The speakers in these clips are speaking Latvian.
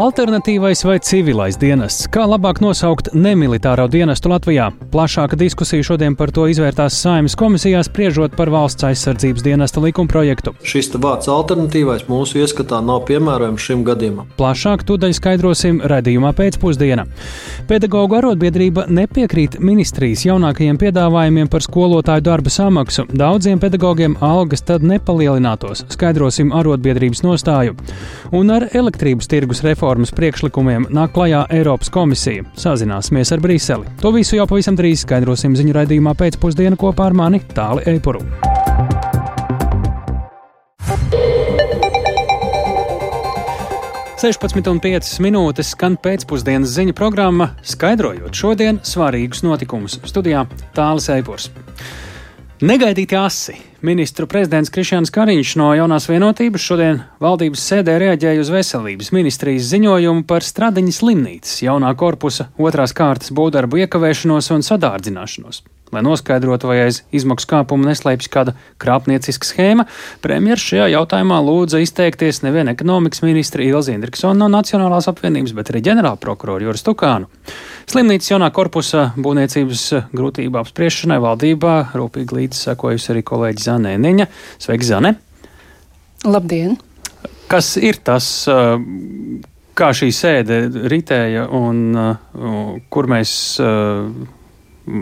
Alternatīvais vai civilais dienests? Kā labāk nosaukt nemilitāro dienestu Latvijā? Plašāka diskusija šodien par to izvērtās Saimnes komisijā, spriežot par valsts aizsardzības dienesta likumprojektu. Šis vārds alternatīvais mūsu ieskatā nav piemērojams šim gadījumam. Plašāk tūdaļ skaidrosim redzījumā pēcpusdienā. Pedagoģa arotbiedrība nepiekrīt ministrijas jaunākajiem piedāvājumiem par skolotāju darba samaksu. Daudziem pedagogiem algas tad nepalielinātos. Skaidrosim arotbiedrības nostāju. Un ar elektrības tirgus reformu reformas priekšlikumiem nāk klajā Eiropas komisija. Sazināsimies ar Briseli. To visu jau pavisam drīz skaidrosim ziņu raidījumā pēcpusdienā kopā ar mani Tāli Eipuru. Sešpadsmit un piecas minūtes skan pēcpusdienas ziņu programma, skaidrojot šodien svarīgus notikumus. Studijā Tālis Eipurs. Negaidīti asi. Ministru prezidents Krišjāns Kariņš no jaunās vienotības šodien valdības sēdē reaģēja uz veselības ministrijas ziņojumu par Stradiņas slimnīcas jaunā korpusa otrās kārtas būvdarbu iekavēšanos un sadārdzināšanos. Lai noskaidrotu, vai aiz izmaksu kāpuma neslēpjas kāda krāpnieciska schēma, premjerministrs šajā jautājumā lūdza izteikties nevien ekonomikas ministra Ilzi Indriksona no Nacionālās apvienības, bet arī ģenerālprokuroru Juris Tukānu. Slimnīcas jaunā korpusa būvniecības grūtību apspriešanai valdībā rūpīgi līdzi sekojusi arī kolēģi Zanē Niņa. Sveiki, Zane! Labdien! Kas ir tas, kā šī sēde ritēja un kur mēs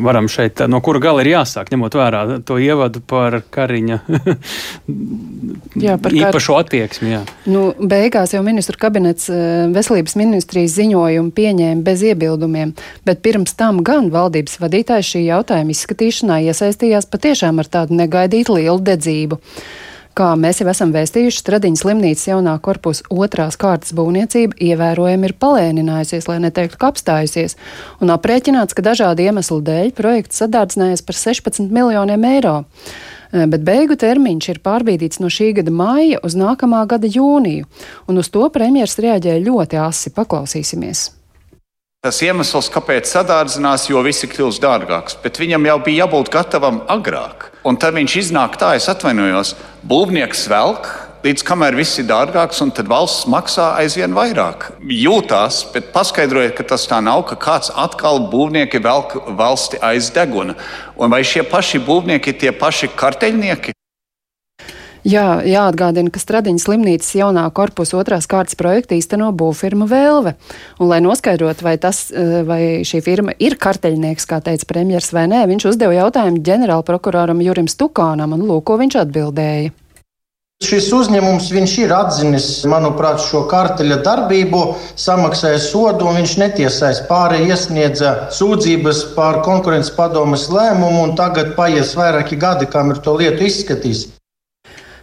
varam šeit, no kura gala ir jāsāk, ņemot vērā to ievadu par Kariņa jā, par īpašo kar... attieksmi. Jā. Nu, beigās jau ministru kabinets eh, veselības ministrijas ziņojumu pieņēma bez iebildumiem, bet pirms tam gan valdības vadītājs šī jautājuma izskatīšanā iesaistījās patiešām ar tādu negaidītu lielu dedzību. Kā mēs jau esam vēstījuši, Stradiņas slimnīcas jaunā korpusa otrās kārtas būvniecība ievērojami ir palēninājusies, lai neteiktu, ka apstājusies, un aprēķināts, ka dažādu iemeslu dēļ projekts sadārdzinājies par 16 miljoniem eiro eh, bet beigu termiņš ir pārbīdīts no šī gada māja uz nākamā gada jūniju, un uz to premjeras reaģēja ļoti asi. Paklausīsimies! Tas iemesls, kāpēc sadārdzinās, jo viss ir kļuvis dārgāks, bet viņam jau bija jābūt gatavam agrāk. Un tad viņš iznāk tā, es atvainojos, būvnieks velk, līdz kamēr viss ir dārgāks, un tad valsts maksā aizvien vairāk. Jūtās, bet paskaidrojiet, ka tas tā nav, ka kāds atkal būvnieki velk valsti aiz deguna. Un vai šie paši būvnieki ir tie paši karteļnieki? Jā, jāatgādina, ka Stradiņas slimnīcas jaunā korpusa otrās kārtas projekta īsteno būvfirma Vēlve. Un, lai noskaidrotu, vai, tas, eh, vai šī firma ir karteļnieks, kā teica premjers vai nē, viņš uzdeva jautājumu ģenerālprokuroram Jurim Stukānam, un lūk, ko viņš atbildēja. Šis uzņēmums ir atzinis, manuprāt, šo karteļa darbību, samaksāja sodu, un viņš netiesais pāri iesniedza sūdzības par konkurences padomas lēmumu, un tagad paies vairāki gadi, kam ir to lietu izskatījis.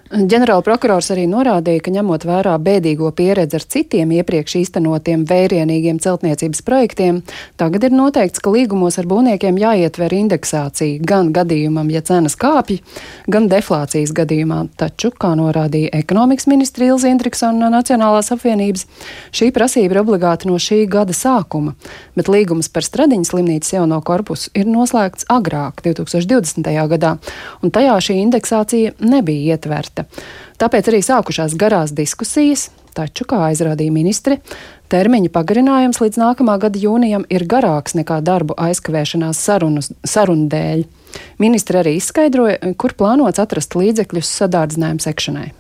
Ģenerālprokurors arī norādīja, ka ņemot vērā bēdīgo pieredzi ar citiem iepriekš īstenotiem vērienīgiem celtniecības projektiem, tagad ir noteikts, ka līgumos ar būvniekiem jāietver indeksācija gan gadījumam, ja cenas kāpj, gan deflācijas gadījumā. Taču, kā norādīja ekonomikas ministra Ilza Indriksona no Nacionālās apvienības, šī prasība ir obligāta no šī gada sākuma, bet līgums par Stradiņas slimnīcas jauno korpusu ir noslēgts agrāk, 2020. gadā, un tajā šī indeksācija nebija ietverta projekta. Tāpēc arī sākušās garās diskusijas, taču, kā aizrādīja ministri, termiņa pagarinājums līdz nākamā gada jūnijam ir garāks nekā darbu aizkavēšanās sarunu, sarunu dēļ. Ministri arī izskaidroja, kur plānots atrast līdzekļus sadārdzinājumu sekšanai.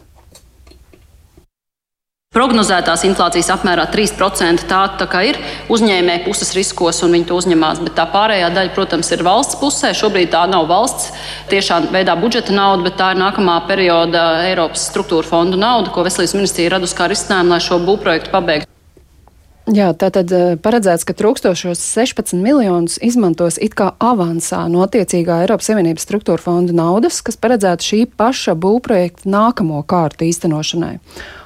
Prognozētās inflācijas apmērā 3% tā, tā kā ir uzņēmēja puses riskos un viņi to uzņemās, bet tā pārējā daļa, protams, ir valsts pusē. Šobrīd tā nav valsts tiešā veidā budžeta nauda, bet tā ir nākamā perioda Eiropas struktūra fondu nauda, ko Veselības ministrija radusi kā risinājumu, lai šo būvprojektu pabeigtu. Jā, tā tad eh, paredzēts, ka trūkstošos 16 miljonus izmantos it kā avansā no attiecīgā Eiropas Savienības struktūra fonda naudas, kas paredzēta šī paša būvprojekta nākamo kārtu īstenošanai.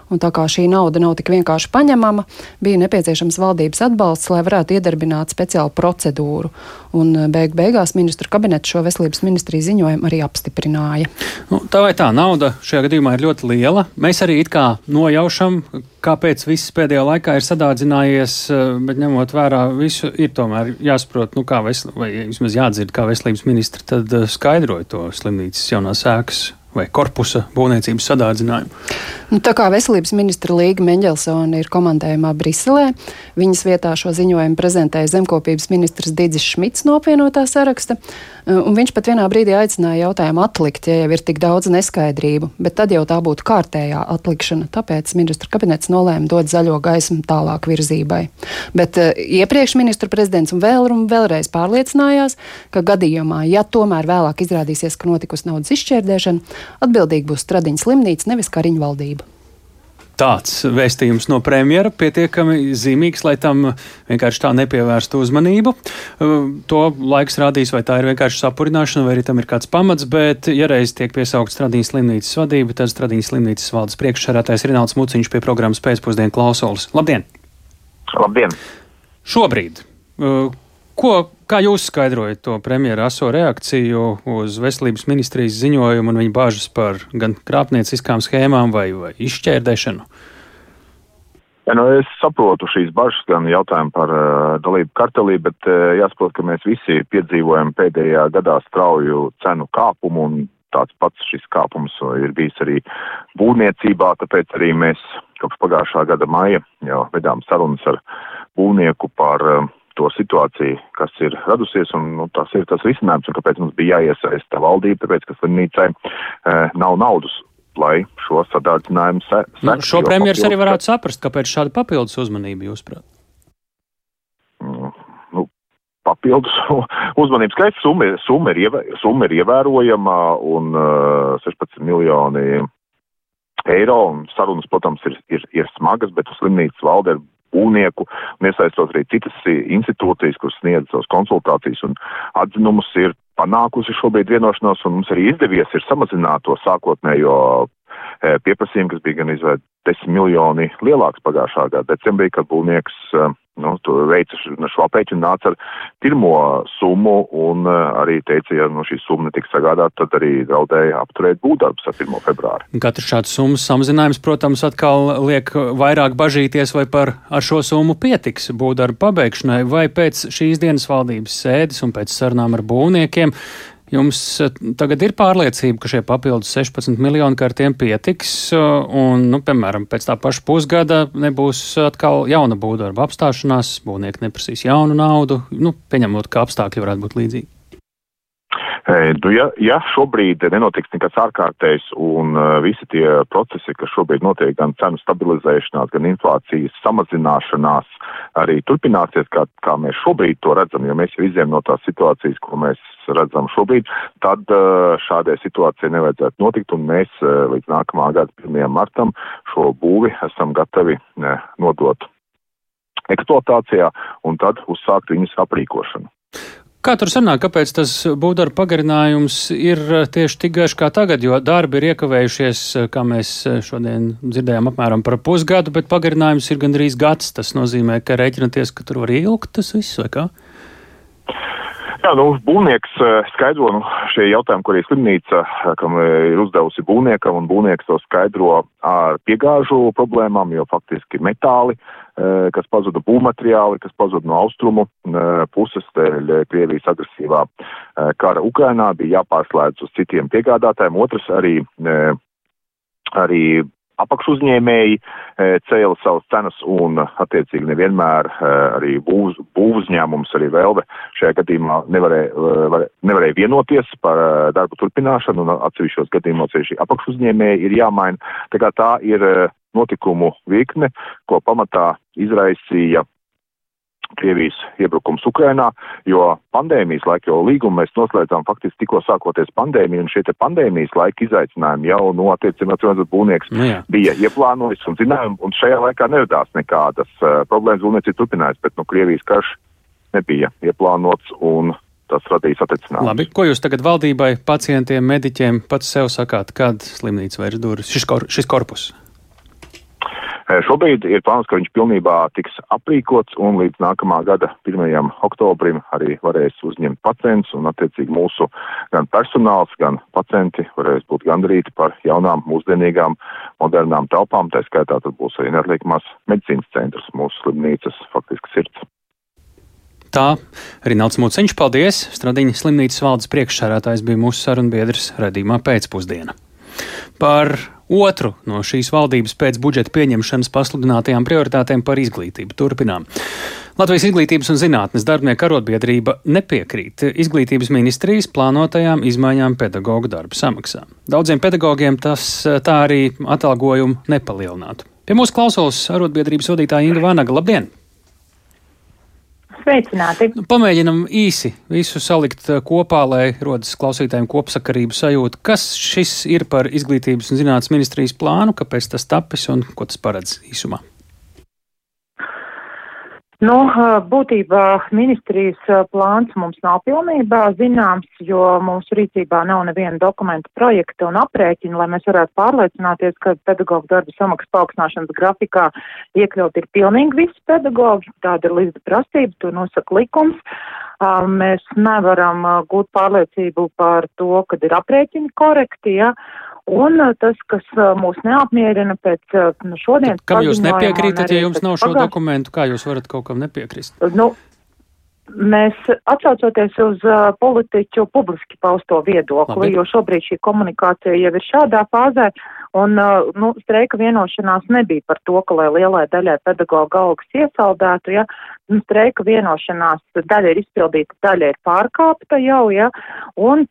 Un tā kā šī nauda nav tik vienkārši paņemama, bija nepieciešams valdības atbalsts, lai varētu iedarbināt speciālu procedūru. Un eh, beig beigās ministru kabinets šo veselības ministriju ziņojumu arī apstiprināja. Nu, tā vai tā, nauda šajā gadījumā ir ļoti liela. Mēs arī it kā nojaušam, kāpēc viss pēdējā laikā ir sadārdzinājies, eh, bet ņemot vērā visu, ir tomēr jāsaprot, nu, kā vesel, vai vismaz jādzird, kā veselības ministri tad eh, skaidroja to slimnīcas jaunās ēkas vai korpusa būvniecības sadārdzinājumu. Nu, tā kā veselības ministra Līga Mendelsona ir komandējumā Briselē, viņas vietā šo ziņojumu prezentēja zemkopības ministrs Digis Šmits no apvienotā saraksta. Un viņš pat vienā brīdī aicināja jautājumu atlikt, ja jau ir tik daudz neskaidrību, bet tad jau tā būtu kārtējā atlikšana. Tāpēc ministra kabinets nolēma dot zaļo gaismu tālāk virzībai. Bet uh, iepriekš ministru prezidents vēl vēlreiz pārliecinājās, ka gadījumā, ja tomēr vēlāk izrādīsies, ka notikusi naudas izšķērdēšana, atbildīgi būs Stradiņas slimnīca, nevis Kariņu valdība tāds vēstījums no premjera pietiekami zīmīgs, lai tam vienkārši tā nepievērstu uzmanību. Uh, to laiks rādīs, vai tā ir vienkārši sapurināšana, vai arī tam ir kāds pamats, bet, ja reiz tiek piesaukt Stradīnas slimnīcas vadība, tad Stradīnas slimnīcas valdes priekšsarātais Rināls Muciņš pie programmas pēcpusdienu klausulis. Labdien! Labdien! Šobrīd, uh, ko Kā jūs skaidrojat to premjera aso reakciju uz veselības ministrijas ziņojumu un viņa bāžas par gan krāpnieciskām schēmām vai, vai izšķērdēšanu? Ja, nu, es saprotu šīs bažas, gan jautājumu par uh, dalību kartelī, bet uh, jāsaprot, ka mēs visi piedzīvojam pēdējā gadā strauju cenu kāpumu, un tāds pats šis kāpums ir bijis arī būvniecībā, tāpēc arī mēs kopš pagājušā gada maija jau vedām sarunas ar būvnieku par uh, to situāciju, kas ir radusies, un nu, tas ir tas risinājums, un kāpēc mums bija jāiesaista valdība, tāpēc, ka slimnīcai e, nav naudas lai šo sadārdzinājumu se, nu, šo premjeras arī varētu saprast, kāpēc šāda papildus uzmanība jūsuprāt? Mm, nu, papildus uzmanības skaits summa, summa, ir, ievē, summa ir ievērojama un uh, 16 miljoni eiro, un sarunas, protams, ir, ir, ir smagas, bet slimnīcas valde ir būvnieku un iesaistot arī citas institūcijas, kuras sniedz savas konsultācijas un atzinumus, ir panākusi šobrīd vienošanos un mums arī izdevies ir samazināt to sākotnējo e, pieprasījumu, kas bija gan izvērt 10 miljoni lielāks pagājušā gada decembrī, kad būvnieks e, nu, veica šo aprēķinu, nāca ar pirmo summu un uh, arī teica, ja nu, šī summa netiks sagādāta, tad arī draudēja apturēt būvdarbus ar 1. februāri. Katrs šāds summas samazinājums, protams, atkal liek vairāk bažīties, vai par ar šo summu pietiks būvdarbu pabeigšanai, vai pēc šīs dienas valdības sēdes un pēc sarunām ar būvniekiem Jums eh, tagad ir pārliecība, ka šie papildus 16 miljoni kārtiem pietiks, eh, un, nu, piemēram, pēc tā paša pusgada nebūs atkal jauna būvdarba apstāšanās, būvnieki neprasīs jaunu naudu, nu, pieņemot, ka apstākļi varētu būt līdzīgi. Nu, ja, ja šobrīd nenotiks nekas ārkārtējs un uh, visi tie procesi, kas šobrīd notiek, gan cenu stabilizēšanās, gan inflācijas samazināšanās, arī turpināsies, kā, kā mēs šobrīd to redzam, jo mēs jau izējām no tās situācijas, ko mēs redzam šobrīd, tad uh, šādai situācijai nevajadzētu notikt, un mēs uh, līdz nākamā gada 1. martam šo būvi esam gatavi uh, nodot eksploatācijā un tad uzsākt viņas aprīkošanu. Kā tur sanāk, kāpēc tas būvdarba pagarinājums ir eh, tieši tik garš kā tagad, jo darbi ir iekavējušies, eh, kā mēs eh, šodien dzirdējām, apmēram par pusgadu, bet pagarinājums ir gandrīz gads. Tas nozīmē, ka rēķinaties, ka tur var ilgt tas viss, vai kā? Jā, nu, būvnieks skaidro nu, šie jautājumi, ko arī slimnīca, kam ir uzdevusi būvniekam, un būvnieks to skaidro ar piegāžu problēmām, jo faktiski metāli Eh, kas pazuda būvmateriāli, kas pazuda no austrumu eh, puses dēļ Krievijas agresīvā eh, kara Ukrainā, bija jāpārslēdz uz citiem piegādātājiem. Otrs arī, arī apakšuzņēmēji cēla savas cenas un, attiecīgi, nevienmēr arī būvs, būvuzņēmums, arī Velve šajā gadījumā nevarēja, nevarēja vienoties par darbu turpināšanu un atsevišķos gadījumos šī apakšuzņēmēji ir jāmaina. Tā kā tā ir notikumu virkne, ko pamatā izraisīja Krievijas iebrukums Ukrainā, jo pandēmijas laika, jo līgumu mēs noslēdzām faktiski tikko sākoties pandēmija, un šie te pandēmijas laika izaicinājumi jau no attiecībā cilvēks būvnieks nu, jā. bija ieplānojis un zinājumi, un šajā laikā neradās nekādas uh, problēmas, būvniecība turpinājās, bet no Krievijas karš nebija ieplānots un tas radīs attiecinājumus. Labi, ko jūs tagad valdībai, pacientiem, mediķiem pats sev sakāt, kad slimnīca vairs durvis, šis, kor, šis korpus? Šobrīd ir plāns, ka viņš pilnībā tiks aprīkots un līdz nākamā gada 1. oktobrim arī varēs uzņemt pacients un attiecīgi mūsu gan personāls, gan pacienti varēs būt gandrīti par jaunām, mūsdienīgām, modernām telpām. Tā skaitā tur būs arī neatliekamās medicīnas centrs, mūsu slimnīcas faktiski sirds. Tā Rinalds Mūciņš, paldies! Stradiņa slimnīcas valdes priekšsārātājs bija mūsu sarunbiedrs redzīmā pēcpusdiena. Par otru no šīs valdības pēc budžeta pieņemšanas pasludinātajām prioritātēm par izglītību turpinām. Latvijas izglītības un zinātnes darbinieku arotbiedrība nepiekrīt izglītības ministrijas plānotajām izmaiņām pedagoģu darba samaksā. Daudziem pedagogiem tas tā arī atalgojumu nepalielinātu. Pie mūsu klausulas arotbiedrības vadītāja Inga Vanaga. Labdien! Sveicināti! Nu, pamēģinam īsi visu salikt eh, kopā, lai rodas klausītājiem kopsakarību sajūta. Kas šis ir par izglītības un zinātnes ministrijas plānu, kāpēc tas tapis un ko tas paredz īsumā? Nu, būtībā ministrijas plāns mums nav pilnībā zināms, jo mūsu rīcībā nav neviena dokumenta projekta un aprēķina, lai mēs varētu pārliecināties, ka pedagoģu darba samaksas paaugstināšanas grafikā iekļaut ir pilnīgi visi pedagoģi. Tāda ir līdz prasība, to nosaka likums. Mēs nevaram gūt pārliecību par to, kad ir aprēķini korekti, ja, Un uh, tas, kas uh, mūs neapmierina pēc uh, nu, šodienas. Kam jūs nepiekrītat, ja jums nav šo pagājuši... dokumentu, kā jūs varat kaut kam nepiekrist? Nu, Mēs atsaucoties uz uh, politiķu publiski pausto viedokli, Labi. jo šobrīd šī komunikācija jau ir šādā fāzē, un uh, nu, streika vienošanās nebija par to, ka lai lielai daļai pedagoģa algas iesaldētu, ja, nu, streika vienošanās daļa ir izpildīta, daļa ir pārkāpta jau, ja, un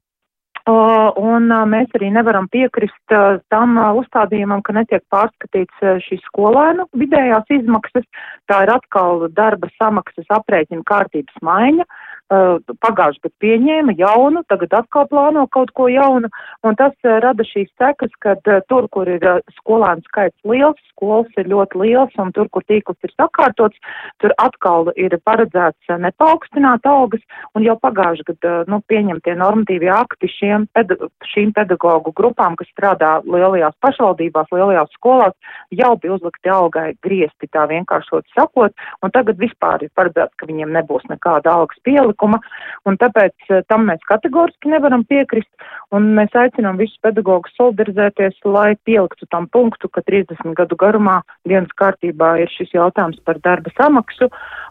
Un mēs arī nevaram piekrist tam uzstādījumam, ka netiek pārskatīts šīs skolēnu vidējās izmaksas. Tā ir atkal darba samaksas aprēķina kārtības maiņa. Uh, pagājuši gadu pieņēma jaunu, tagad atkal plāno kaut ko jaunu, un tas uh, rada šīs sekas, kad uh, tur, kur ir skolēnu skaits liels, skolas ir ļoti liels, un tur, kur tīkls ir sakārtots, tur atkal ir paredzēts nepaukstināt algas, un jau pagājuši gadu, nu, pieņemtie normatīvie akti šiem, peda šīm pedagoģu grupām, kas strādā lielajās pašvaldībās, lielajās skolās, jau bija uzlikti algai griesti, tā vienkāršot sakot, un tagad vispār ir paredzēts, ka viņiem nebūs nekāda algas pielika priekšlikuma, un tāpēc eh, tam mēs kategoriski nevaram piekrist, un mēs aicinām visus pedagogus solidarizēties, lai pieliktu tam punktu, ka 30 gadu garumā dienas kārtībā ir šis jautājums par darba samaksu,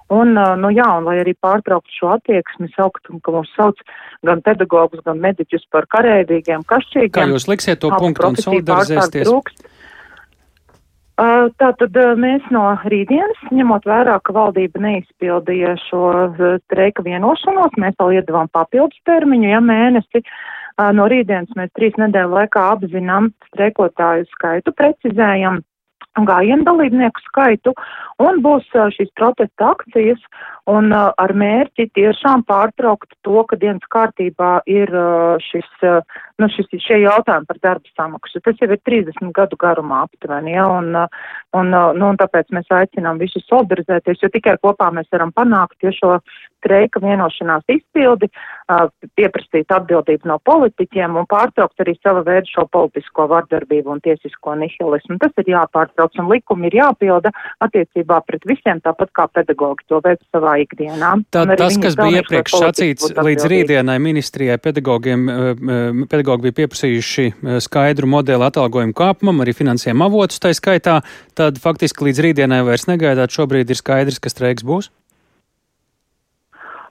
un, eh, nu jā, un lai arī pārtrauktu šo attieksmi, saukt, ka mūs sauc gan pedagogus, gan mediķus par karēvīgiem, kašķīgiem. Kā jūs liksiet to punktu un solidarizēsties? Tātad mēs no rītdienas, ņemot vērā, ka valdība neizpildīja šo streika vienošanos, mēs vēl iedavām papildus termiņu, ja mēnesi. No rītdienas mēs trīs nedēļu laikā apzinām streikotāju skaitu, precizējam gājienu dalībnieku skaitu un būs šīs protesta akcijas un ar mērķi tiešām pārtraukt to, ka dienas kārtībā ir šis, nu, šis, šie jautājumi par darba samaksu. Tas jau ir 30 gadu garumā aptuveni, ja, un, un, nu, un tāpēc mēs aicinām visus solidarizēties, jo tikai kopā mēs varam panākt, ja šo streika vienošanās izpildi, pieprasīt atbildību no politiķiem un pārtraukt arī sava veida šo politisko vardarbību un tiesisko nihilismu. Tas ir jāpārtrauc un likumi ir jāpilda attiecībā pret visiem, tāpat kā pedagogi to veic savā ikdienā. Tā, tas, kas bija iepriekš sacīts līdz rītdienai ministrijai, pedagogiem, pedagogi bija pieprasījuši skaidru modeli atalgojumu kāpumam, arī finansējumu avotus tai skaitā, tad faktiski līdz rītdienai vairs negaidāt, šobrīd ir skaidrs, ka streiks būs?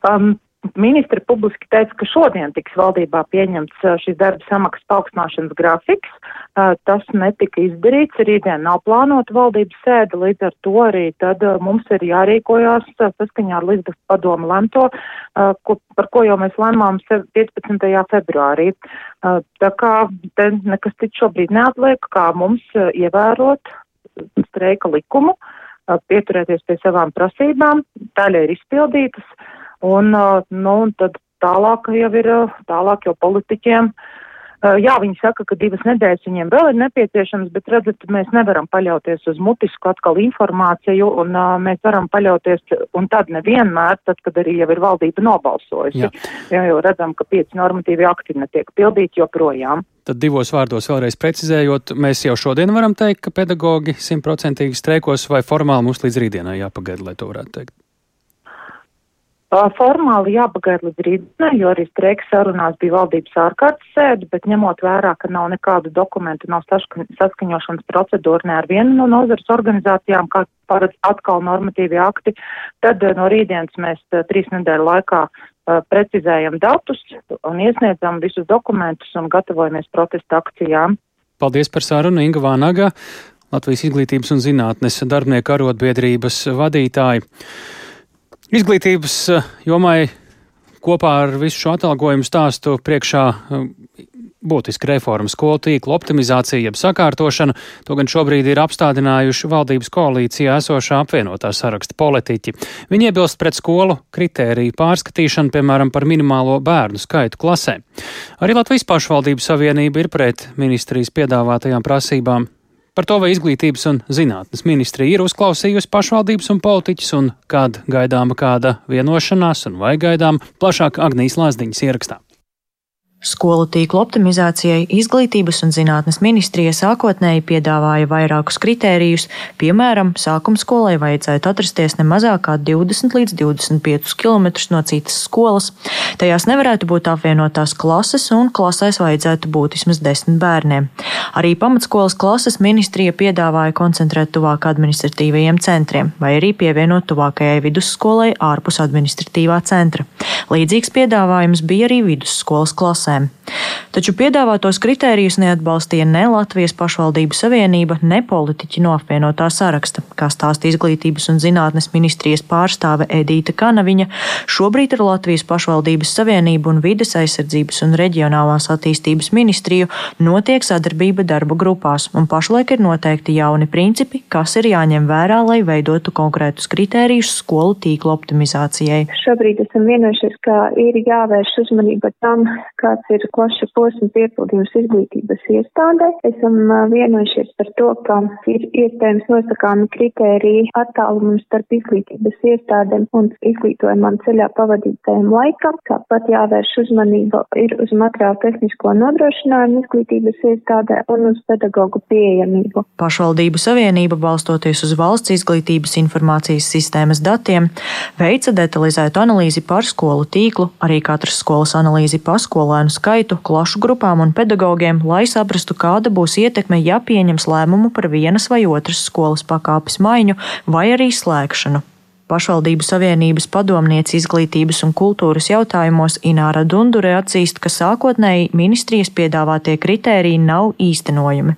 Um, Ministri publiski teica, ka šodien tiks valdībā pieņemts šis darba samaksas paaugstināšanas grafiks. Tas netika izdarīts, rītdien nav plānota valdības sēde, līdz ar to arī tad mums ir jārīkojās saskaņā ar Līdzgas padomu lemto, ko, par ko jau mēs lēmām 15. februārī. Tā kā te nekas cits šobrīd neatliek, kā mums ievērot streika likumu, pieturēties pie savām prasībām, daļa ir izpildītas Un, nu, un tad tālāk jau ir, tālāk jau politiķiem. Jā, viņi saka, ka divas nedēļas viņiem vēl ir nepieciešams, bet redzat, mēs nevaram paļauties uz mutisku atkal informāciju, un uh, mēs varam paļauties, un tad nevienmēr, tad, kad arī jau ir valdība nobalsojusi. Jā. Jā, jo redzam, ka pieci normatīvi akti netiek pildīti joprojām. Tad divos vārdos vēlreiz precizējot, mēs jau šodien varam teikt, ka pedagogi simtprocentīgi streikos, vai formāli mums līdz rītdienai jāpagaida, lai to varētu teikt. Formāli jāpagaida līdz rītdienai, jo arī streiks sarunās bija valdības ārkārtas sēde, bet ņemot vērā, ka nav nekādu dokumentu, nav saskaņošanas procedūra ne ar vienu no nozares organizācijām, kā paredz atkal normatīvi akti, tad no rītdienas mēs trīs nedēļu laikā precizējam datus un iesniedzam visus dokumentus un gatavojamies protesta akcijām. Paldies par sarunu Inga Vānaga, Latvijas izglītības un zinātnes darbinieku arotbiedrības vadītāji. Izglītības eh, jomai kopā ar visu šo atalgojumu stāstu priekšā eh, būtiska reforma skolu tīkla optimizācija, jeb sakārtošana. To gan šobrīd ir apstādinājuši valdības koalīcijā esošā apvienotā saraksta politiķi. Viņi iebilst pret skolu kritēriju pārskatīšanu, piemēram, par minimālo bērnu skaitu klasē. Arī Latvijas pašvaldību savienība ir pret ministrijas piedāvātajām prasībām. Par to, vai izglītības un zinātnes ministrija ir uzklausījusi pašvaldības un politiķus, un kad gaidāma kāda vienošanās, un vai gaidām plašāk Agnijas Lāsdiņas ierakstā. Skolu tīklu optimizācijai Izglītības un zinātnes ministrija sākotnēji piedāvāja vairākus kritērijus, piemēram, sākuma skolai vajadzētu atrasties ne mazāk kā 20 līdz 25 km no citas skolas. Tajās nevarētu būt apvienotās klases, un klasēs vajadzētu būt vismaz 10 bērniem. Arī pamatskolas klases ministrija piedāvāja koncentrēt tuvāk administratīvajiem centriem, vai arī pievienot tuvākajai vidusskolai ārpus administratīvā centra. Līdzīgs piedāvājums bija arī vidusskolas klasē pusēm. Taču piedāvātos kritērijus neatbalstīja ne Latvijas pašvaldību savienība, ne politiķi no apvienotā saraksta. Kā stāsta izglītības un zinātnes ministrijas pārstāve Edīta Kanaviņa, šobrīd ar Latvijas pašvaldības savienību un vides aizsardzības un reģionālās attīstības ministriju notiek sadarbība darba grupās, un pašlaik ir noteikti jauni principi, kas ir jāņem vērā, lai veidotu konkrētus kritērijus skolu tīklu optimizācijai. Šobrīd esam vienojušies, ka ir jāvērš uzmanība tam, kāds ir klašu posma piepildījums izglītības iestādē. Esam vienojušies par to, ka ir iespējams nosakāmi kritēriji attālumam starp izglītības iestādēm un izglītojumam ceļā pavadītajam laikam. Tāpat jāvērš uzmanība ir uz materiālu tehnisko nodrošinājumu izglītības iestādē un uz pedagoģu pieejamību. Pašvaldību savienība, balstoties uz valsts izglītības informācijas sistēmas datiem, veica detalizētu analīzi par skolu tīklu, arī katras skolas analīzi pa skolēnu skaitu, klašu grupām un pedagogiem, lai saprastu, kāda būs ietekme, ja pieņems lēmumu par vienas vai otras skolas pakāpes maiņu vai arī slēgšanu. Pašvaldību savienības padomniece izglītības un kultūras jautājumos Ināra Dundure atzīst, ka sākotnēji ministrijas piedāvātie kritēriji nav īstenojami.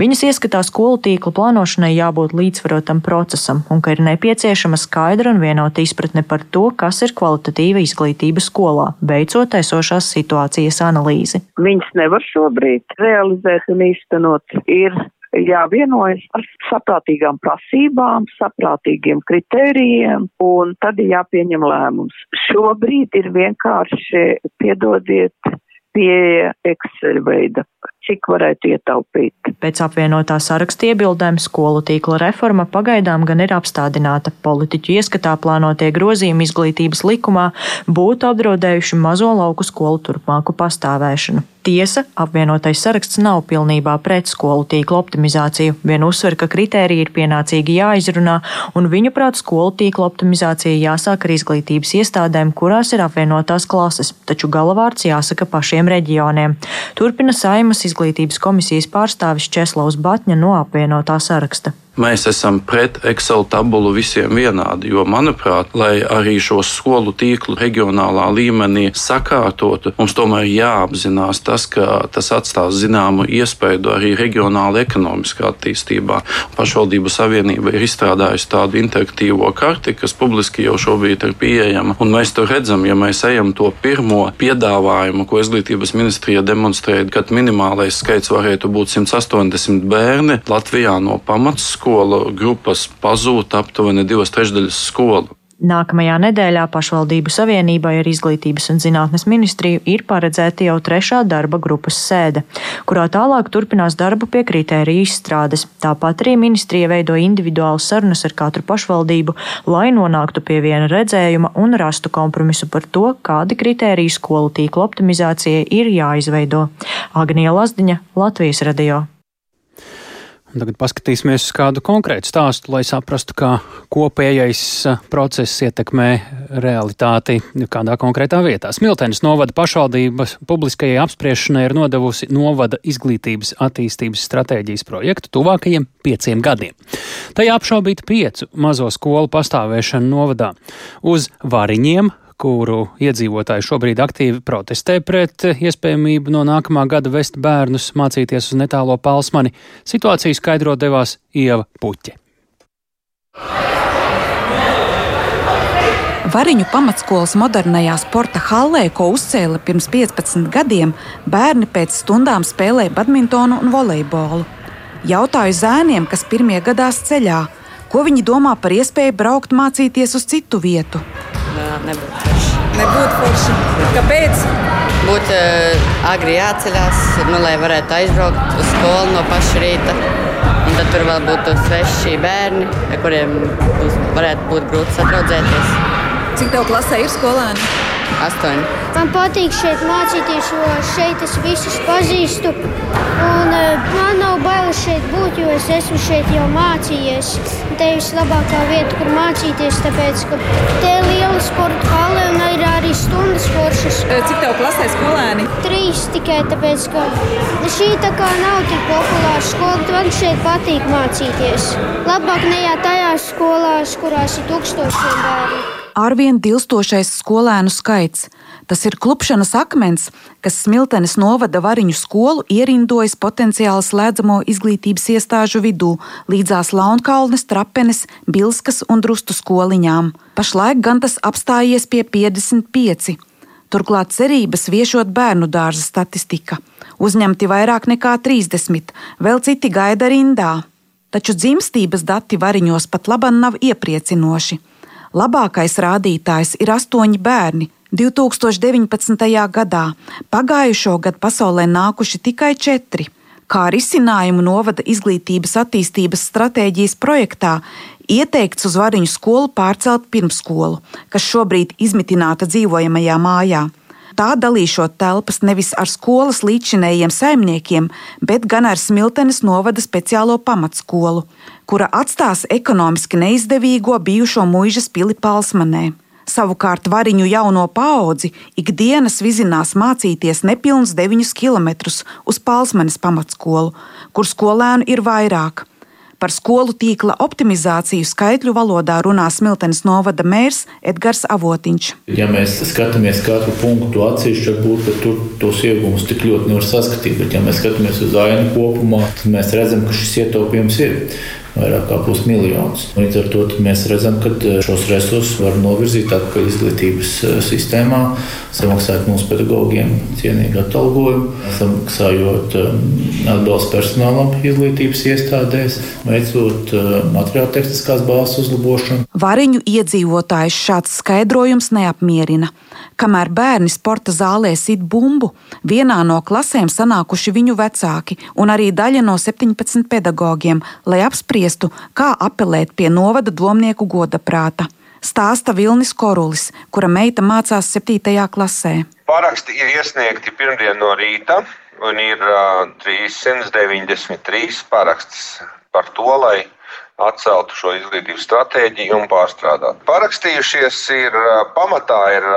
Viņas ieskatā skolu tīkla plānošanai jābūt līdzsvarotam procesam un ka ir nepieciešama skaidra un vienota izpratne par to, kas ir kvalitatīva izglītība skolā, veicot esošās situācijas analīzi. Viņas nevar šobrīd realizēt un īstenot. Ir jāvienojas par saprātīgām prasībām, saprātīgiem kritērijiem, un tad ir jāpieņem lēmums. Šobrīd ir vienkārši piedodiet pie Excel veida cik varētu ietaupīt. Pēc apvienotā saraksta iebildēm skolu tīkla reforma pagaidām gan ir apstādināta. Politiķu ieskatā plānotie grozījumi izglītības likumā būtu apdraudējuši mazo lauku skolu turpmāku pastāvēšanu. Tiesa, apvienotais saraksts nav pilnībā pret skolu tīkla optimizāciju. Vien uzsver, ka kritēriji ir pienācīgi jāizrunā, un viņuprāt, skolu tīkla optimizācija jāsāk ar izglītības iestādēm, kurās ir apvienotās klases, taču galavārds jāsaka pašiem reģioniem. Turpina saimas izglītības izglītības komisijas pārstāvis Česlavs Batņa no apvienotā saraksta. Mēs esam pret Excel tabulu visiem vienādi, jo, manuprāt, lai arī šo skolu tīklu regionālā līmenī sakārtotu, mums tomēr jāapzinās tas, ka tas atstās zināmu iespēju arī regionāla ekonomiskā attīstībā. Pašvaldību savienība ir izstrādājusi tādu interaktīvo karti, kas publiski jau šobrīd ir pieejama, un mēs to redzam, ja mēs ejam to pirmo piedāvājumu, ko izglītības ministrija demonstrēja, kad minimālais skaits varētu būt 180 bērni Latvijā no pamatskolas skolu grupas pazūd aptuveni divas trešdaļas skolu. Nākamajā nedēļā pašvaldību savienībai ar Izglītības un zinātnes ministriju ir paredzēta jau trešā darba grupas sēde, kurā tālāk turpinās darbu pie kritēriju izstrādes. Tāpat arī ministrija veido individuālas sarunas ar katru pašvaldību, lai nonāktu pie viena redzējuma un rastu kompromisu par to, kādi kritēriji skolu tīkla optimizācijai ir jāizveido. Agnija Lazdiņa, Latvijas radio. Tagad paskatīsimies uz kādu konkrētu stāstu, lai saprastu, kā kopējais process ietekmē realitāti kādā konkrētā vietā. Smiltenes novada pašvaldības publiskajai apspriešanai ir nodevusi novada izglītības attīstības stratēģijas projektu tuvākajiem pieciem gadiem. Tajā apšaubīta piecu mazo skolu pastāvēšana novadā. Uz variņiem kuru iedzīvotāji šobrīd aktīvi protestē pret iespējamību no nākamā gada vest bērnus mācīties uz netālo palsmani, situāciju skaidro devās Ieva Puķe. Variņu pamatskolas modernajā sporta hallē, ko uzcēla pirms 15 gadiem, bērni pēc stundām spēlē badmintonu un volejbolu. Jautāju zēniem, kas pirmie gadās ceļā, ko viņi domā par iespēju braukt mācīties uz citu vietu. Nebūtu forši. Nebūtu forši. Kāpēc? Būtu agri jāceļās, nu, lai varētu aizbraukt uz skolu no paša rīta. Un tad tur vēl būtu sveši bērni, kuriem būs, varētu būt grūti sadraudzēties. Cik tev klasē ir skolēni? Astoņi. Man patīk šeit mācīties, jo šeit es visus pazīstu. Un, uh, man nav bailes šeit būt, jo es esmu šeit jau mācījies. Te ir vislabākā vieta, kur mācīties, tāpēc, ka te ir liela sporta hale un ir arī stundas foršas. Cik tev klasē skolēni? Trīs tikai tāpēc, ka šī tā kā nav tik populāra skola, tad man šeit patīk mācīties. Labāk nejā tajās skolās, kurās ir tūkstošiem bērnu arvien dilstošais skolēnu skaits. Tas ir klupšanas akmens, kas Smiltenes novada variņu skolu ierindojas potenciāli slēdzamo izglītības iestāžu vidū, līdzās Launkalnes, Trapenes, Bilskas un Drustu skoliņām. Pašlaik gan tas apstājies pie 55. Turklāt cerības viešot bērnu dārza statistika. Uzņemti vairāk nekā 30, vēl citi gaida rindā. Taču dzimstības dati variņos pat laban nav iepriecinoši. Labākais rādītājs ir astoņi bērni. 2019. gadā pagājušo gadu pasaulē nākuši tikai četri. Kā risinājumu novada izglītības attīstības stratēģijas projektā ieteikts uz variņu skolu pārcelt pirmskolu, kas šobrīd izmitināta dzīvojamajā mājā. Tā dalīšot telpas nevis ar skolas līdzinējiem saimniekiem, bet gan ar Smiltenes novada speciālo pamatskolu kura atstās ekonomiski neizdevīgo bijušo mūžas pili Palsmanē. Savukārt variņu jauno paudzi ikdienas vizinās mācīties nepilnus 9 km uz Palsmanes pamatskolu, kur skolēnu ir vairāk. Par skolu tīkla optimizāciju skaitļu valodā runā Smiltenes novada mērs Edgars Avotiņš. Ja mēs skatāmies katru punktu atsevišķi, varbūt tur tos iegūmus tik ļoti nevar saskatīt, bet ja mēs skatāmies uz ainu kopumā, tad mēs redzam, ka šis ietaupījums ir vairāk kā pusmiljons. Līdz ar to mēs redzam, ka eh, šos resursus var novirzīt atpakaļ izglītības eh, sistēmā, samaksāt mūsu pedagogiem cienīgu atalgojumu, samaksājot eh, atbalstu personālam izglītības iestādēs, veicot materiāla tehniskās bāzes uzlabošanu. Variņu iedzīvotājus šāds skaidrojums neapmierina. Kamēr bērni sporta zālē sit bumbu, vienā no klasēm sanākuši viņu vecāki un arī daļa no 17 pedagogiem, lai apspriestu, kā apelēt pie novada domnieku goda prāta. Stāsta Vilnis Korulis, kura meita mācās 7. klasē. Paraksti ir iesniegti pirmdien no rīta, un ir uh, 393 parakstis par to, lai atceltu šo izglītības stratēģiju un pārstrādāt. Parakstījušies ir pamatā ir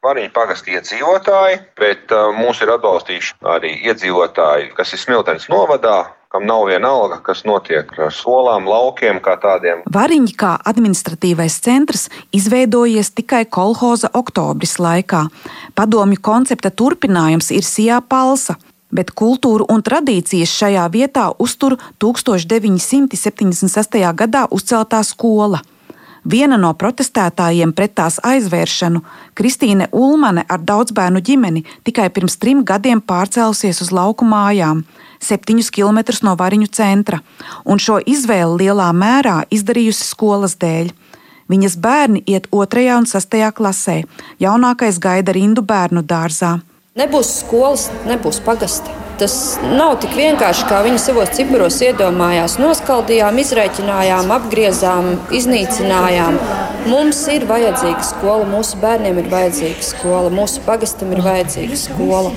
Variņu pagasti iedzīvotāji, bet mūs ir atbalstījuši arī iedzīvotāji, kas ir Smiltenes novadā, kam nav viena alga, kas notiek ar solām, laukiem kā tādiem. Variņi kā administratīvais centrs izveidojies tikai kolhoza oktobris laikā. Padomju koncepta turpinājums ir Sijā Palsa bet kultūru un tradīcijas šajā vietā uztur 1976. gadā uzceltā skola. Viena no protestētājiem pret tās aizvēršanu, Kristīne Ulmane ar daudzbērnu ģimeni, tikai pirms trim gadiem pārcēlusies uz lauku mājām, septiņus kilometrus no Variņu centra, un šo izvēli lielā mērā izdarījusi skolas dēļ. Viņas bērni iet otrajā un sastajā klasē, jaunākais gaida rindu bērnu dārzā. Nebūs skolas, nebūs pagasta. Tas nav tik vienkārši, kā viņi savos ciparos iedomājās. Noskaldījām, izrēķinājām, apgriezām, iznīcinājām. Mums ir vajadzīga skola, mūsu bērniem ir vajadzīga skola, mūsu pagastam ir vajadzīga skola.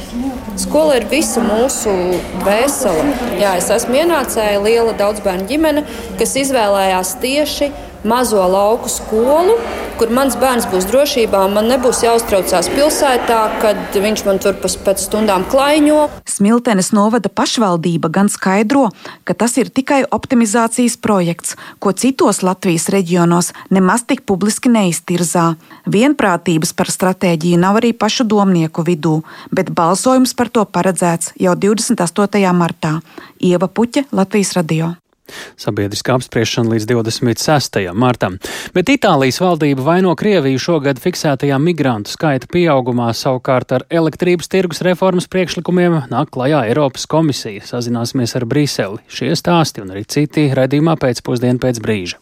Skola ir visa mūsu dvēsele. Jā, es esmu ienācēja liela daudzbērnu ģimene, kas izvēlējās tieši mazo lauku skolu, kur mans bērns būs drošībā. Man nebūs jāuztraucās pilsētā, kad viņš man tur pēc stundām klaiņo. Smiltenes novada pašvaldība gan skaidro, ka tas ir tikai optimizācijas projekts, ko citos Latvijas reģionos nemaz tik publiski neiztirzā. Vienprātības par stratēģiju nav arī pašu domnieku vidū, bet balsojums par to paredzēts jau 28. martā. Ieva Puķa, Latvijas radio. Sabiedriskā apspriešana līdz 26. martam. Bet Itālijas valdība vaino Krieviju šogad fiksētajā migrantu skaita pieaugumā, savukārt ar elektrības tirgus reformas priekšlikumiem nāk klajā Eiropas komisija. Sazināsimies ar Briseli. Šie stāsti un arī citi redzījumā pēcpusdienu pēc brīža.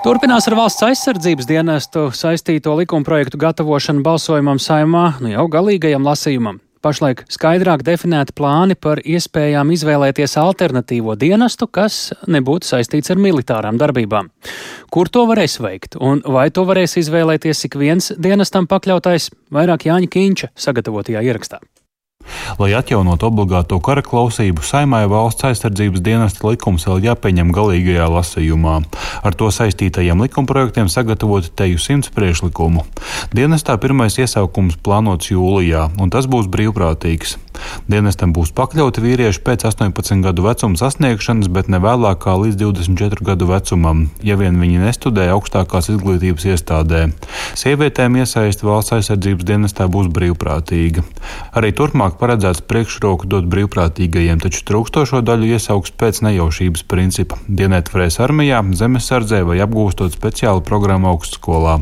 Turpinās ar valsts aizsardzības dienestu saistīto likumprojektu gatavošanu balsojumam saimā, nu jau galīgajam lasījumam. Pašlaik skaidrāk definēti plāni par iespējām izvēlēties alternatīvo dienestu, kas nebūtu saistīts ar militārām darbībām. Kur to varēs veikt, un vai to varēs izvēlēties ik viens dienestam pakļautais, vairāk Jāņa Kīņša sagatavotajā ierakstā. Lai atjaunotu obligāto kara klausību, saimai valsts aizsardzības dienesta likums vēl jāpieņem galīgajā lasījumā. Ar to saistītajiem likumprojektiem sagatavoti teju simts priešlikumu. Dienestā pirmais iesaukums plānots jūlijā, un tas būs brīvprātīgs. Dienestam būs pakļauti vīrieši pēc 18 gadu vecuma sasniegšanas, bet ne vēlāk kā līdz 24 gadu vecumam, ja vien viņi nestudē augstākās izglītības iestādē. Sievietēm iesaisti valsts aizsardzības dienestā būs brīvprātīga. Arī turpmāk paredzēts priekšroku dot brīvprātīgajiem, taču trūkstošo daļu iesaugs pēc nejaušības principa. Dienēt varēs armijā, zemesardzē vai apgūstot speciālu programmu augstskolā.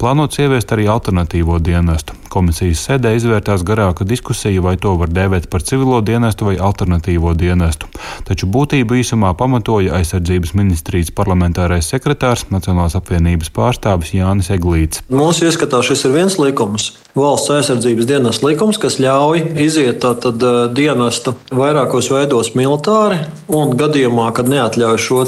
Plānots ieviest arī alternatīvo dienestu. Komisijas sēdē izvērtās garāka diskusija, vai to var dēvēt par civilo dienestu vai alternatīvo dienestu. Taču būtību īsumā pamatoja aizsardzības ministrijas parlamentārais sekretārs, Nacionālās apvienības pārstāvis Jānis Eglīts. Mūsu ieskatā šis ir viens likums, valsts aizsardzības dienas likums, kas ļauj iziet tātad dienestu vairākos veidos militāri, un gadījumā, kad neatļauj šo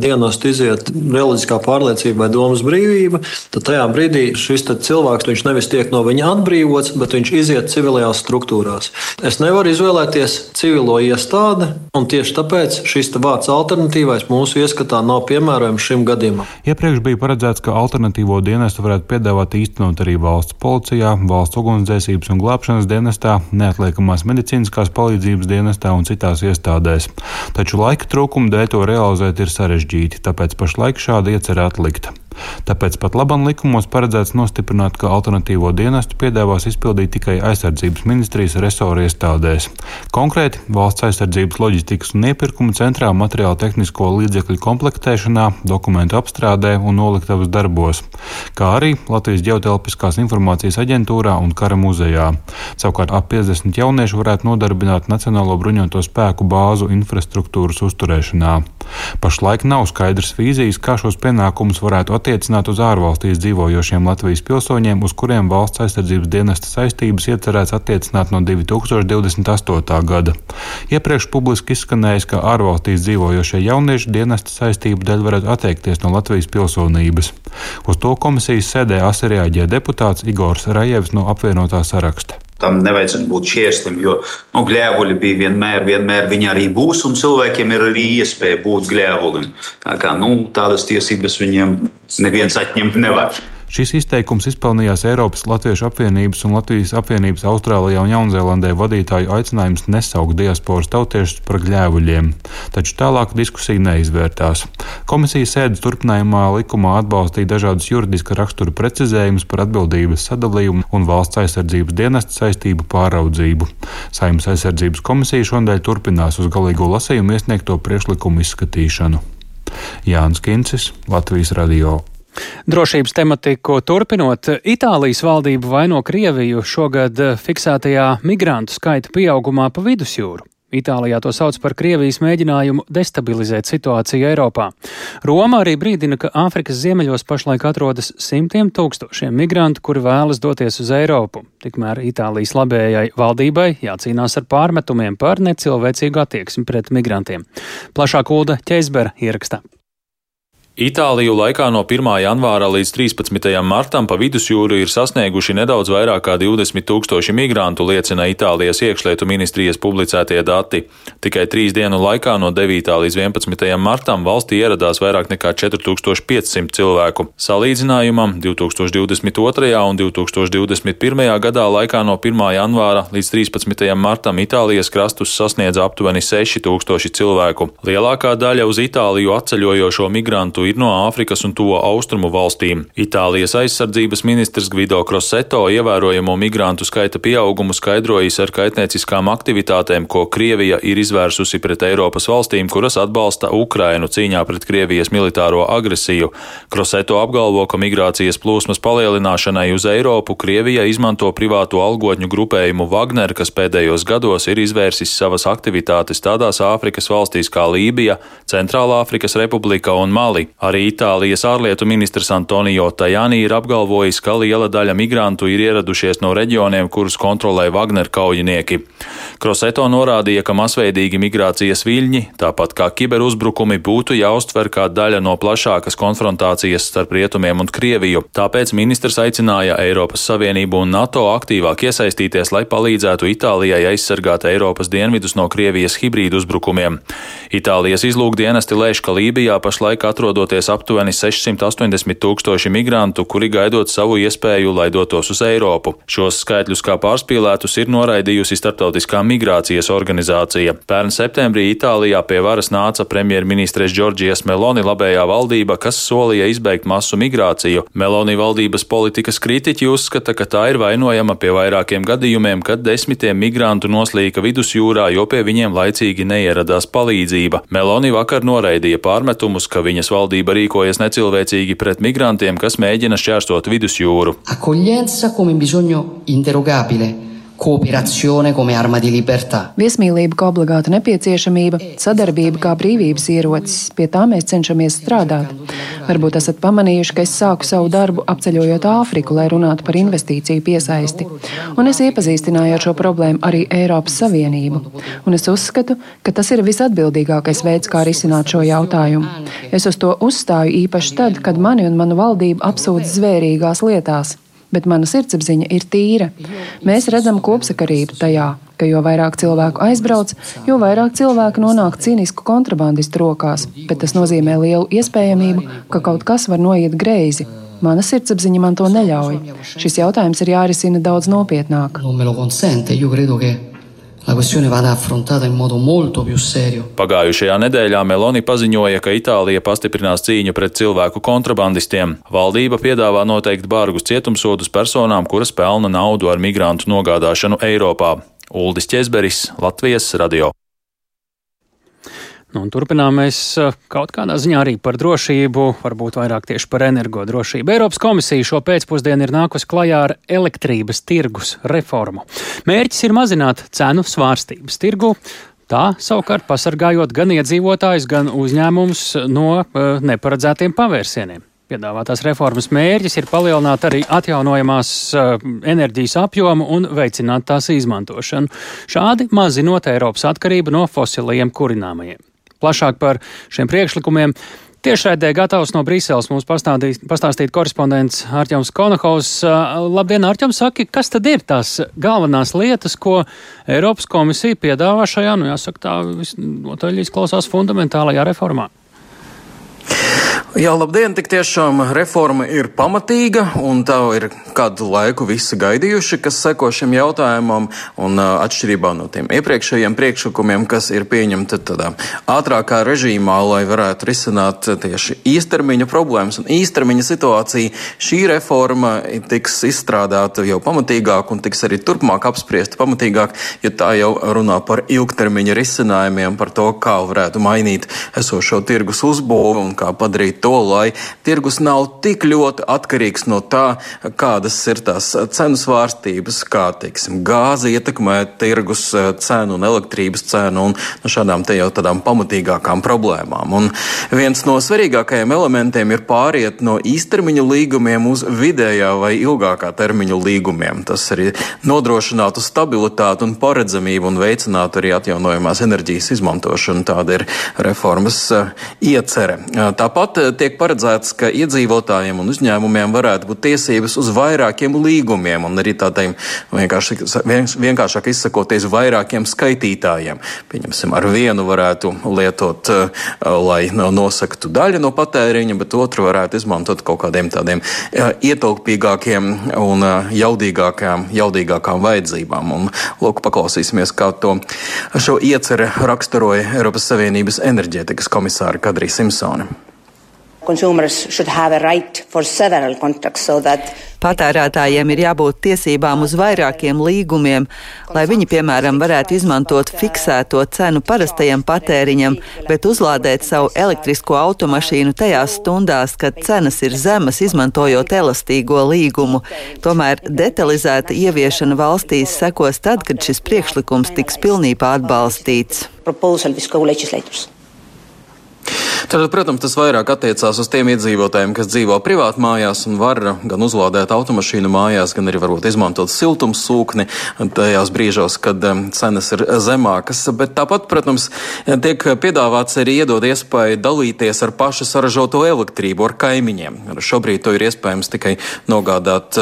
dienestu iziet reliģiskā pārliecība vai domas brīvība, tad tajā brīdī šis cilvēks nevis tiek no viņa atbrīvots, bet viņš iziet civilajās struktūrās. Es nevaru izvēlēties civilo iestādi, un tieši tāpēc šis vārds alternatīvais mūsu ieskatā nav piemērojams šim gadījumam. Iepriekš bija paredzēts, ka alternatīvo dienestu varētu piedāvāt īstenot arī valsts policijā, valsts ugunsdzēsības un glābšanas dienestā, neatliekamās medicīniskās palīdzības dienestā un citās iestādēs. Taču laika trūkuma dēļ to realizēt ir sarežģīti, tāpēc pašlaik šāda iecerē atlikta. Tāpēc pat labam likumos paredzēts nostiprināt, ka alternatīvo dienestu piedāvās izpildīt tikai aizsardzības ministrijas resoru iestādēs. Konkrēti valsts aizsardzības loģistikas un iepirkuma centrā materiāla tehnisko līdzekļu komplektēšanā, dokumentu apstrādē un noliktavas darbos, kā arī Latvijas ģeotelpiskās informācijas aģentūrā un kara muzejā. Savukārt ap 50 jauniešu varētu nodarbināt Nacionālo bruņoto spēku bāzu infrastruktūras uzturēšanā. Pašlaik nav skaidrs vīzijas, kā šos pienākumus varētu attiecināt uz ārvalstīs dzīvojošiem Latvijas pilsoņiem, uz kuriem valsts aizsardzības dienesta saistības iecerēts attiecināt no 2028. gada. Iepriekš publiski izskanējis, ka ārvalstīs dzīvojošie jaunieši dienesta saistību dēļ varētu atteikties no Latvijas pilsonības. Uz to komisijas sēdē asi reaģē deputāts Igors Rajevs no apvienotā saraksta. Tam nevajadzētu būt šķērslim, jo nu, gļēvuļi bija vienmēr, vienmēr viņi arī būs, un cilvēkiem ir arī iespēja būt gļēvulim. Tā kā nu, tādas tiesības viņiem neviens atņemt nevar. Šis izteikums izpelnījās Eiropas Latviešu apvienības un Latvijas apvienības Austrālijā un Jaunzēlandē vadītāju aicinājums nesaukt diasporas tautiešus par gļēvuļiem, taču tālāk diskusija neizvērtās. Komisija sēdes turpinājumā likumā atbalstīja dažādus juridiska rakstura precizējumus par atbildības sadalījumu un valsts aizsardzības dienesta saistību pāraudzību. Saimnes aizsardzības komisija šodien turpinās uz galīgo lasījumu iesniegto priekšlikumu izskatīšanu. Jānis Kincis, Latvijas Radio. Drošības tematiku turpinot, Itālijas valdība vaino Krieviju šogad fiksētajā migrantu skaita pieaugumā pa vidusjūru. Itālijā to sauc par Krievijas mēģinājumu destabilizēt situāciju Eiropā. Roma arī brīdina, ka Āfrikas ziemeļos pašlaik atrodas simtiem tūkstošiem migrantu, kuri vēlas doties uz Eiropu. Tikmēr Itālijas labējai valdībai jācīnās ar pārmetumiem par necilvēcīgu attieksmi pret migrantiem. Plašāk Ulda Ķeizbera ierakstā. Itāliju laikā no 1. janvāra līdz 13. martam pa vidusjūru ir sasnieguši nedaudz vairāk kā 20 tūkstoši migrantu, liecina Itālijas iekšlietu ministrijas publicētie dati. Tikai trīs dienu laikā no 9. līdz 11. martam valstī ieradās vairāk nekā 4500 cilvēku. Salīdzinājumam 2022. un 2021. gadā laikā no 1. janvāra līdz 13. martam Itālijas krastus sasniedza aptuveni 6000 cilvēku. Lielākā daļa uz Itāliju atceļojošo migrantu ir no Āfrikas un to austrumu valstīm. Itālijas aizsardzības ministrs Gvido Kroseto ievērojamo migrantu skaita pieaugumu skaidrojis ar kaitnieciskām aktivitātēm, ko Krievija ir izvērsusi pret Eiropas valstīm, kuras atbalsta Ukrainu cīņā pret Krievijas militāro agresiju. Kroseto apgalvo, ka migrācijas plūsmas palielināšanai uz Eiropu Krievija izmanto privāto algotņu grupējumu Wagner, kas pēdējos gados ir izvērsis savas aktivitātes tādās Āfrikas valstīs kā Lībija, Centrālā Āfrikas Republika un Mali. Arī Itālijas ārlietu ministrs Antonio Tajani ir apgalvojis, ka liela daļa migrantu ir ieradušies no reģioniem, kurus kontrolē Wagner kaujinieki. Kroseto norādīja, ka masveidīgi migrācijas viļņi, tāpat kā kiberuzbrukumi, būtu jāuztver kā daļa no plašākas konfrontācijas starp rietumiem un Krieviju. Tāpēc ministrs aicināja Eiropas Savienību un NATO aktīvāk iesaistīties, lai palīdzētu Itālijai aizsargāt Eiropas dienvidus no Krievijas hibrīdu uzbrukumiem. Itālijas izlūkdienesti lēš, ka Lībijā pašlaik atrodoties atrodoties aptuveni 680 tūkstoši migrantu, kuri gaidot savu iespēju, lai dotos uz Eiropu. Šos skaitļus kā pārspīlētus ir noraidījusi Startautiskā migrācijas organizācija. Pērn septembrī Itālijā pie varas nāca premjerministres Džordžijas Meloni labējā valdība, kas solīja izbeigt masu migrāciju. Meloni valdības politikas kritiķi uzskata, ka tā ir vainojama pie vairākiem gadījumiem, kad desmitiem migrantu noslīka vidusjūrā, jo pie viņiem laicīgi neieradās palīdzība. Meloni vakar noraidīja pārmetumus, ka viņas valdība valdība rīkojas necilvēcīgi pret migrantiem, kas mēģina šķērsot vidusjūru. Accoglienza come bisogno interrogabile kooperazione come arma di libertà. Viesmīlība kā obligāta nepieciešamība, sadarbība kā brīvības ierocis. Pie tā mēs cenšamies strādāt. Varbūt esat pamanījuši, ka es sāku savu darbu apceļojot Āfriku, lai runātu par investīciju piesaisti. Un es iepazīstināju ar šo problēmu arī Eiropas Savienību. Un es uzskatu, ka tas ir visatbildīgākais veids, kā risināt šo jautājumu. Es uz to uzstāju īpaši tad, kad mani un manu valdību apsūdz zvērīgās lietās bet mana sirdsapziņa ir tīra. Mēs redzam kopsakarību tajā, ka jo vairāk cilvēku aizbrauc, jo vairāk cilvēku nonāk cīnisku kontrabandistu rokās, bet tas nozīmē lielu iespējamību, ka kaut kas var noiet greizi. Mana sirdsapziņa man to neļauj. Šis jautājums ir jārisina daudz nopietnāk. La questione vada affrontata in modo molto più serio. Pagājušajā nedēļā Meloni paziņoja, ka Itālija pastiprinās cīņu pret cilvēku kontrabandistiem. Valdība piedāvā noteikt bargus cietumsodus personām, kuras pelna naudu ar migrantu nogādāšanu Eiropā. Uldis Česberis, Latvijas radio. Nu, turpinām mēs eh, kaut kādā ziņā arī par drošību, varbūt vairāk tieši par energodrošību. Eiropas komisija šo pēcpusdienu ir nākusi klajā ar elektrības tirgus reformu. Mērķis ir mazināt cenu svārstības tirgu. Tā savukārt pasargājot gan iedzīvotājus, gan uzņēmumus no uh, neparedzētiem pavērsieniem. Piedāvātās reformas mērķis ir palielināt arī atjaunojamās uh, enerģijas apjomu un veicināt tās izmantošanu, šādi mazinot Eiropas atkarību no fosilajiem kurināmajiem. Plašāk par šiem priekšlikumiem Tiešraidē gatavs no Brīseles mums pastāstīt, korespondents Arķems Konakovs. Labdien, Arķems, saki, kas tad ir tās galvenās lietas, ko Eiropas komisija piedāvā šajā, nu jāsaka, tā visnotaļ izklausās fundamentālajā reformā? Jā, labdien! Tik tiešām reforma ir pamatīga, un tā ir kādu laiku visi gaidījuši, kas seko šim jautājumam, un atšķirībā no tiem iepriekšējiem priekšlikumiem, kas ir pieņemti tādā ātrākā režīmā, lai varētu risināt tieši īstermiņa problēmas un īstermiņa situāciju, šī reforma tiks izstrādāta jau pamatīgāk un tiks arī turpmāk apspriesta pamatīgāk, jo tā jau runā par ilgtermiņa risinājumiem, par to, kā varētu mainīt esošo tirgus uzbūvi un kā padarīt to, lai tirgus nav tik ļoti atkarīgs no tā, kādas ir tās cenu svārstības, kā teiksim, gāze ietekmē tirgus eh, cenu un elektrības cenu un no šādām te jau tādām pamatīgākām problēmām. Un viens no svarīgākajiem elementiem ir pāriet no īstermiņa līgumiem uz vidējā vai ilgākā termiņa līgumiem. Tas arī nodrošinātu stabilitāti un paredzamību un veicinātu arī atjaunojamās enerģijas izmantošanu. Tāda ir reformas eh, iecere. Tāpat tiek paredzēts, ka iedzīvotājiem un uzņēmumiem varētu būt tiesības uz vairākiem līgumiem un arī tādiem vienkārši, vienkāršāk izsakoties vairākiem skaitītājiem. Pieņemsim, ar vienu varētu lietot, lai nosaktu daļu no patēriņa, bet otru varētu izmantot kaut kādiem tādiem ietilpīgākiem un jaudīgākām, jaudīgākām vajadzībām. Un, lūk, paklausīsimies, kā to šo ieceri raksturoja Eiropas Savienības enerģētikas komisāra Kadrija Simpsone. Right so that... Patērētājiem ir jābūt tiesībām uz vairākiem līgumiem, lai viņi, piemēram, varētu izmantot fiksēto cenu parastajam patēriņam, bet uzlādēt savu elektrisko automašīnu tajās stundās, kad cenas ir zemas, izmantojot elastīgo līgumu. Tomēr detalizēta ieviešana valstīs sekos tad, kad šis priekšlikums tiks pilnībā atbalstīts. Proposal with co-legislators. Tad, protams, tas vairāk attiecās uz tiem iedzīvotājiem, kas dzīvo privāti mājās un var gan uzlādēt automašīnu mājās, gan arī varbūt izmantot siltumsūkni tajās brīžos, kad cenas ir zemākas. Bet tāpat, protams, tiek piedāvāts arī iedot iespēju dalīties ar pašu saražoto elektrību ar kaimiņiem. Šobrīd to ir iespējams tikai nogādāt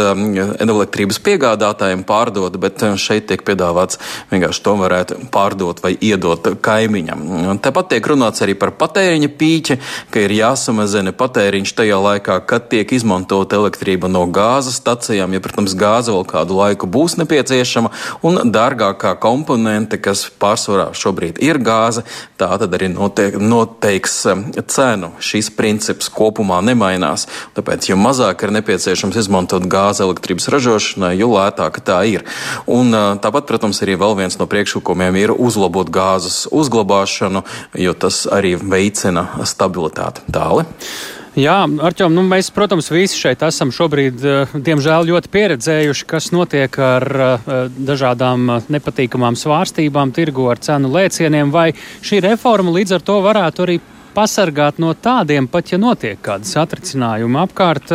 elektrības piegādātājiem, pārdot, bet šeit tiek piedāvāts vienkārši to varētu pārdot vai iedot kaimiņam. Tāpat tiek runāts arī par patēriņa pieeja pīķi, ka ir jāsamazina patēriņš tajā laikā, kad tiek izmantota elektrība no gāzes stacijām, ja, protams, gāze vēl kādu laiku būs nepieciešama, un dārgākā komponente, kas pārsvarā šobrīd ir gāze, tā tad arī noteik, noteiks um, cenu. Šis princips kopumā nemainās. Tāpēc, jo mazāk ir nepieciešams izmantot gāzi elektrības ražošanai, jo lētāka tā ir. Un, uh, tāpat, protams, arī vēl viens no priekšlikumiem ir uzlabot gāzes uzglabāšanu, jo tas arī veicina stabilitāti. Tāli. Jā, Arčom, nu mēs, protams, visi šeit esam šobrīd, eh, diemžēl, ļoti pieredzējuši, kas notiek ar eh, dažādām eh, nepatīkamām svārstībām, tirgu ar cenu lēcieniem, vai šī reforma līdz ar to varētu arī pasargāt no tādiem, pat ja notiek kādas atricinājumi apkārt,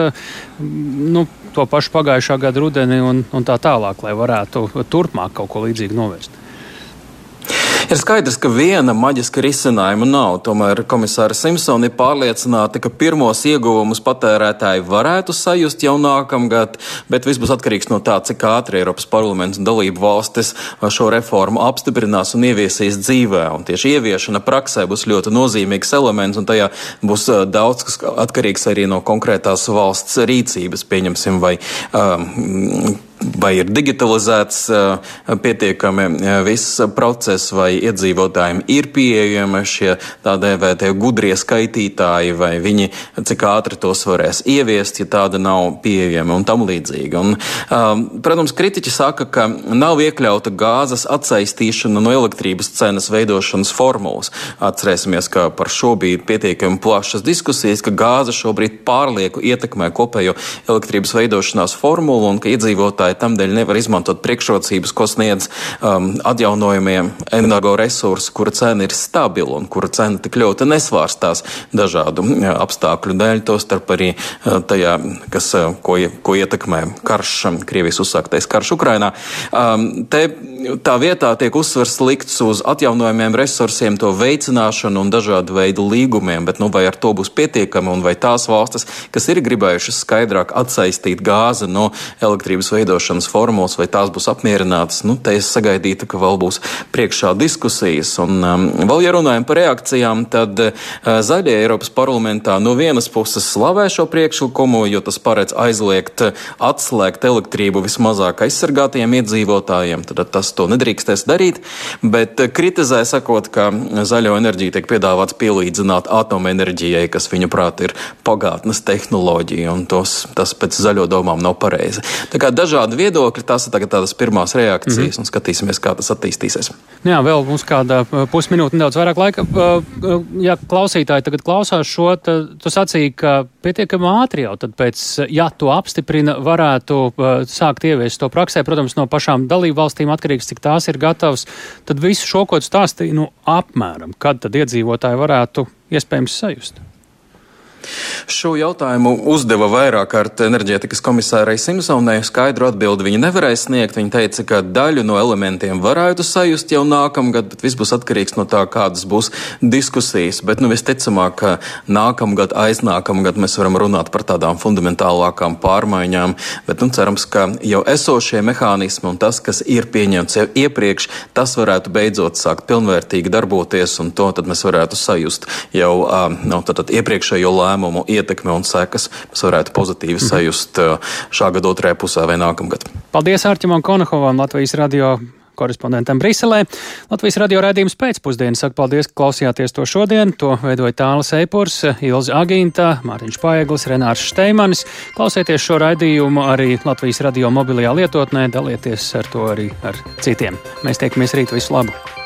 nu, to pašu pagājušā gada rudeni un, un tā tālāk, lai varētu turpmāk kaut ko līdzīgu novērst. Ir skaidrs, ka viena maģiska risinājuma nav. Tomēr komisāra Simpsona ir pārliecināta, ka pirmos ieguvumus patērētāji varētu sajust jau nākamgad, bet viss būs atkarīgs no tā, cik ātri Eiropas parlaments un dalību valstis šo reformu apstiprinās un ieviesīs dzīvē. Un tieši ieviešana praksē būs ļoti nozīmīgs elements, un tajā būs daudz kas atkarīgs arī no konkrētās valsts rīcības, pieņemsim, vai um, vai ir digitalizēts pietiekami viss process, vai iedzīvotājiem ir pieejami šie tā dēvētie gudrie skaitītāji, vai viņi cik ātri tos varēs ieviest, ja tāda nav pieejama un tam līdzīgi. Un, protams, kritiķi saka, ka nav iekļauta gāzes atsaistīšana no elektrības cenas veidošanas formulas. Atcerēsimies, ka par šo bija pietiekami plašas diskusijas, ka gāze šobrīd pārlieku ietekmē kopējo elektrības veidošanās formulu un ka iedzīvotāji iedzīvotāji tamdēļ nevar izmantot priekšrocības, ko sniedz um, atjaunojumiem energoresursi, kura cena ir stabila un kura cena tik ļoti nesvārstās dažādu jā, apstākļu dēļ, tostarp arī uh, tajā, kas, uh, ko, ko ietekmē karš, um, Krievijas uzsāktais karš Ukrainā. Um, te tā vietā tiek uzsvers likts uz atjaunojumiem resursiem, to veicināšanu un dažādu veidu līgumiem, bet nu, vai ar to būs pietiekami un vai tās valstis, kas ir gribējušas skaidrāk atsaistīt gāzi no elektrības veidošanas, likumdošanas formulas, vai tās būs apmierinātas. Nu, te es sagaidītu, ka vēl būs priekšā diskusijas. Un um, vēl, ja runājam par reakcijām, tad uh, zaļie Eiropas parlamentā no vienas puses slavē šo priekšlikumu, jo tas paredz aizliegt atslēgt elektrību vismazāk aizsargātajiem iedzīvotājiem. Tad tas to nedrīkstēs darīt, bet kritizē sakot, ka zaļo enerģiju tiek piedāvāts pielīdzināt atomenerģijai, kas viņuprāt ir pagātnes tehnoloģija, un tos, tas pēc zaļo domām nav pareizi. Tā kā dažādi dažādi viedokļi. Tas ir tādas pirmās reakcijas, mm -hmm. un skatīsimies, kā tas attīstīsies. Jā, vēl mums kāda pusminūte, nedaudz vairāk laika. Ja klausītāji tagad klausās šo, tad tu sacīji, ka pietiekami ātri jau pēc, ja to apstiprina, varētu sākt ieviest to praksē. Protams, no pašām dalību valstīm atkarīgs, cik tās ir gatavas. Tad visu šo, ko stāstīja, nu, apmēram, kad tad iedzīvotāji varētu iespējams sajust. Šo jautājumu uzdeva vairāk kārt enerģētikas komisārai Simpsonai. Skaidru atbildi viņa nevarēja sniegt. Viņa teica, ka daļu no elementiem varētu sajust jau nākamgad, bet viss būs atkarīgs no tā, kādas būs diskusijas. Bet nu, visticamāk, ka nākamgad, aiznākamgad mēs varam runāt par tādām fundamentālākām pārmaiņām. Bet nu, cerams, ka jau esošie mehānismi un tas, kas ir pieņemts jau iepriekš, tas varētu beidzot sākt pilnvērtīgi darboties, un to mēs varētu sajust jau no, nu, iepriekšējo lēmumu lēmumu ietekme un sekas mēs varētu pozitīvi mhm. sajust uh, šā gada otrajā pusē vai nākamgad. Paldies Ārķimam Konahovam, Latvijas radio korespondentam Briselē. Latvijas radio raidījums pēcpusdienā saka paldies, ka klausījāties to šodien. To veidoja Tāls Eipurs, Ilza Agīnta, Mārtiņš Paeglis, Renārs Šteimanis. Klausieties šo raidījumu arī Latvijas radio mobilajā lietotnē, dalieties ar to arī ar citiem. Mēs tiekamies rīt visu labu!